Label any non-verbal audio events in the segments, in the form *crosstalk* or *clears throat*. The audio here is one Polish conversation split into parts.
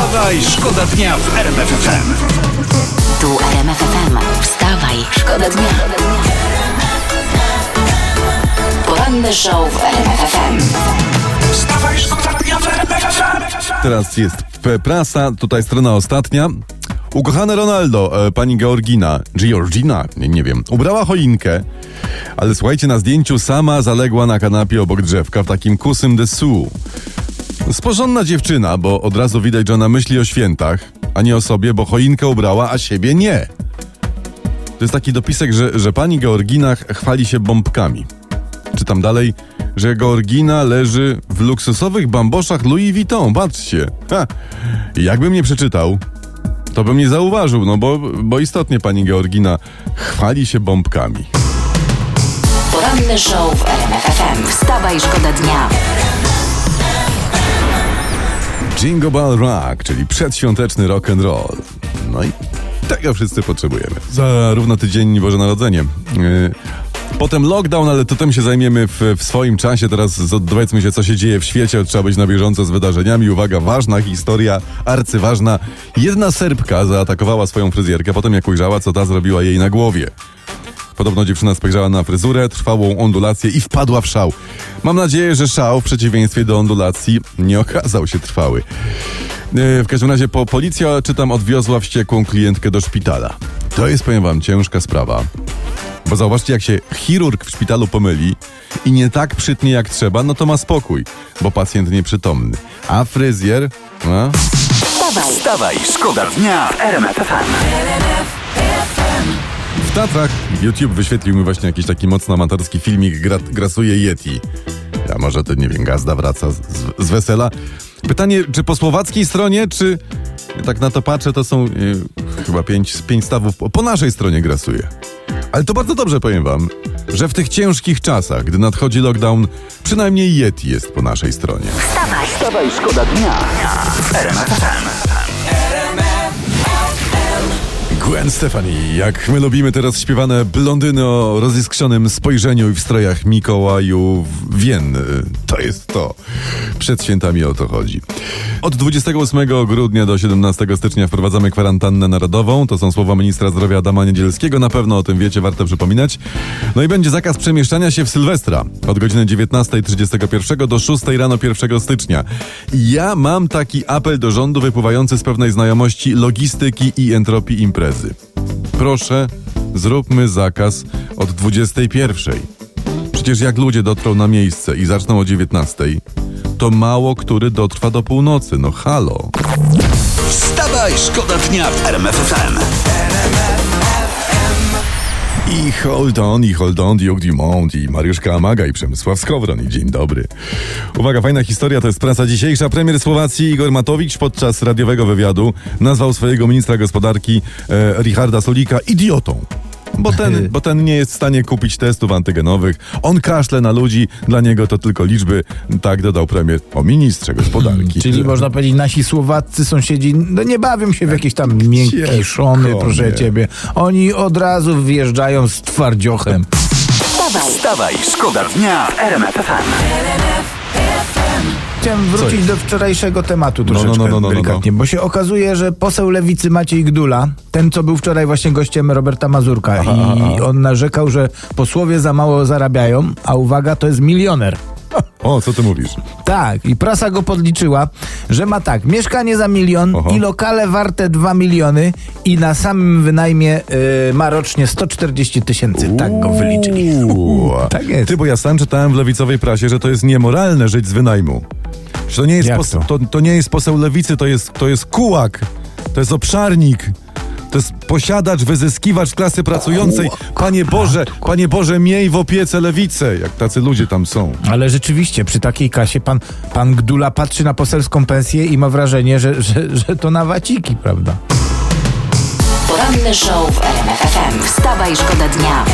Wstawaj, szkoda dnia w RMF FM. Tu RMF FM. Wstawaj, szkoda dnia. Poranny show w RMF FM. Wstawaj, szkoda dnia w RMF FM. Teraz jest prasa, tutaj strona ostatnia. Ukochane Ronaldo, e, pani Georgina, Georgina, nie, nie wiem, ubrała choinkę, ale słuchajcie, na zdjęciu sama zaległa na kanapie obok drzewka w takim kusym dessous. Sporządna dziewczyna, bo od razu widać, że ona myśli o świętach, a nie o sobie, bo choinkę ubrała, a siebie nie. To jest taki dopisek, że, że pani Georgina ch- chwali się bombkami. Czytam dalej, że Georgina leży w luksusowych bamboszach Louis Vuitton. Patrzcie. Ha. Jakbym nie przeczytał, to bym nie zauważył, no bo, bo istotnie pani Georgina chwali się bombkami. Poranny show w RMF FM. Wstawaj, szkoda dnia. Jingle Bell Rock, czyli przedświąteczny rock and roll. No i tego wszyscy potrzebujemy. Za równo tydzień Boże Narodzenie. Yy, Potem lockdown, ale to tym się zajmiemy w, w swoim czasie. Teraz dowiedzmy się, co się dzieje w świecie. Trzeba być na bieżąco z wydarzeniami. Uwaga, ważna historia, arcyważna. Jedna Serbka zaatakowała swoją fryzjerkę, potem jak ujrzała, co ta zrobiła jej na głowie. Podobno dziewczyna spojrzała na fryzurę, trwałą ondulację i wpadła w szał. Mam nadzieję, że szał w przeciwieństwie do ondulacji nie okazał się trwały. E, W każdym razie po policja, czytam, odwiozła wściekłą klientkę do szpitala. To jest, powiem wam, ciężka sprawa. Bo zauważcie, jak się chirurg w szpitalu pomyli i nie tak przytnie jak trzeba, no to ma spokój, bo pacjent nieprzytomny. A fryzjer... No, Wstawaj, szkoda dnia w. W Tatrach YouTube wyświetlił mi właśnie jakiś taki mocno amatorski filmik gra, Grasuje Yeti. A może to, nie wiem, gazda wraca z, z, wesela. Pytanie, czy po słowackiej stronie, czy tak na to patrzę, to są y, chyba pięć, pięć stawów po, po naszej stronie grasuje. Ale to bardzo dobrze powiem wam, że w tych ciężkich czasach, gdy nadchodzi lockdown, przynajmniej Yeti jest po naszej stronie. wstawaj. Wstawaj, szkoda dnia FM. Gwen Stefani, jak my lubimy teraz śpiewane blondyny o roziskrzonym spojrzeniu i w strojach Mikołaju Wien. To jest to. Przed świętami o to chodzi. Od 28 grudnia do 17 stycznia wprowadzamy kwarantannę narodową. To są słowa ministra zdrowia Adama Niedzielskiego. Na pewno o tym wiecie, warto przypominać. No i będzie zakaz przemieszczania się w Sylwestra od godziny 19.31 do 6 rano 1 stycznia. Ja mam taki apel do rządu wypływający z pewnej znajomości logistyki i entropii imprezy. Proszę, zróbmy zakaz od 21. Przecież jak ludzie dotrą na miejsce i zaczną o 19, to mało który dotrwa do północy. No halo. Wstawaj, szkoda dnia w RMF FM. I hold on, i hold on, Duke Dumont, i Mariusz Kamaga, i Przemysław Skowron, i dzień dobry. Uwaga, fajna historia, to jest prasa dzisiejsza. Premier Słowacji Igor Matowicz podczas radiowego wywiadu nazwał swojego ministra gospodarki e, Richarda Solika idiotą. Bo ten, *laughs* bo ten nie jest w stanie kupić testów antygenowych. On kaszle na ludzi, dla niego to tylko liczby. Tak dodał premier o ministrze gospodarki. *clears throat* Czyli można powiedzieć, nasi słowaccy sąsiedzi no nie bawią się w jakieś tam miękkie szony, proszę ciebie. Oni od razu wjeżdżają z twardziochem. Wstawaj, Wstawaj, szkoda dnia w RMF FM. Chciałem wrócić do wczorajszego tematu No, no, troszeczkę no, no, no, no. delikatnie, bo się okazuje, że poseł lewicy Maciej Gdula, ten co był wczoraj właśnie gościem Roberta Mazurka i on narzekał, że posłowie za mało zarabiają, a uwaga, to jest milioner. O, co ty mówisz? Tak, i prasa go podliczyła, że ma tak, mieszkanie za milion Oho. i lokale warte 2 miliony i na samym wynajmie y, ma rocznie 140 tysięcy. Tak go wyliczyli. Uuu. *laughs* Tak jest. Ty, bo ja sam czytałem w lewicowej prasie, że to jest niemoralne żyć z wynajmu. Że to nie jest, poseł, to? to? To, nie jest poseł lewicy, to jest, to jest kułak, to jest obszarnik. To jest posiadacz, wyzyskiwacz klasy pracującej. Panie Boże, Panie Boże, miej w opiece lewicę, jak tacy ludzie tam są. Ale rzeczywiście, przy takiej kasie pan, pan Gdula patrzy na poselską pensję i ma wrażenie, że, że, że to na waciki, prawda? poranny show w RMF FM. Wstawaj, szkoda dnia.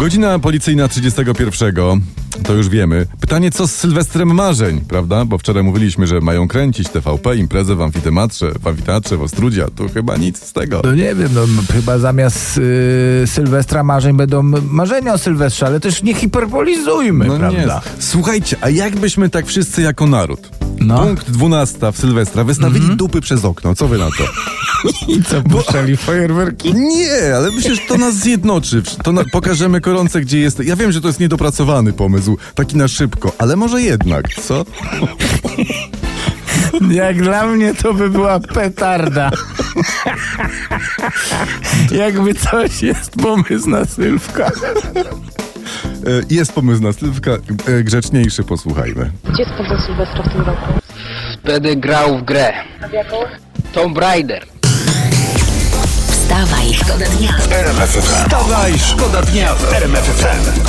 Godzina policyjna 31. To już wiemy. Pytanie, co z Sylwestrem Marzeń, prawda? Bo wczoraj mówiliśmy, że mają kręcić TVP, imprezę w amfiteatrze, w amfiteatrze w Ostrudzie, a tu chyba nic z tego. No nie wiem, no chyba zamiast y, Sylwestra marzeń będą marzenia o Sylwestrze, ale też nie hiperbolizujmy, No nie. prawda? Słuchajcie, a jakbyśmy tak wszyscy jako naród No. Punkt 12 w Sylwestra. Wystawili dupy przez okno. Co wy na to? *laughs* I co, puszczali fajerwerki? Nie, ale myślę, że to nas zjednoczy. To na, pokażemy koronce, gdzie jest. Ja wiem, że to jest niedopracowany pomysł, taki na szybko, ale może jednak, co? *laughs* Jak dla mnie to by była petarda. *laughs* Jakby coś jest pomysł na Sylwka. E, Jest pomysł na Sylwka, e, grzeczniejszy, posłuchajmy. Gdzie spędzał Sylwestra w tym roku? Wtedy grał w grę. A w jaką? Tomb Raider. Wstawaj, szkoda dnia. Wstawaj, szkoda dnia w RMF FM.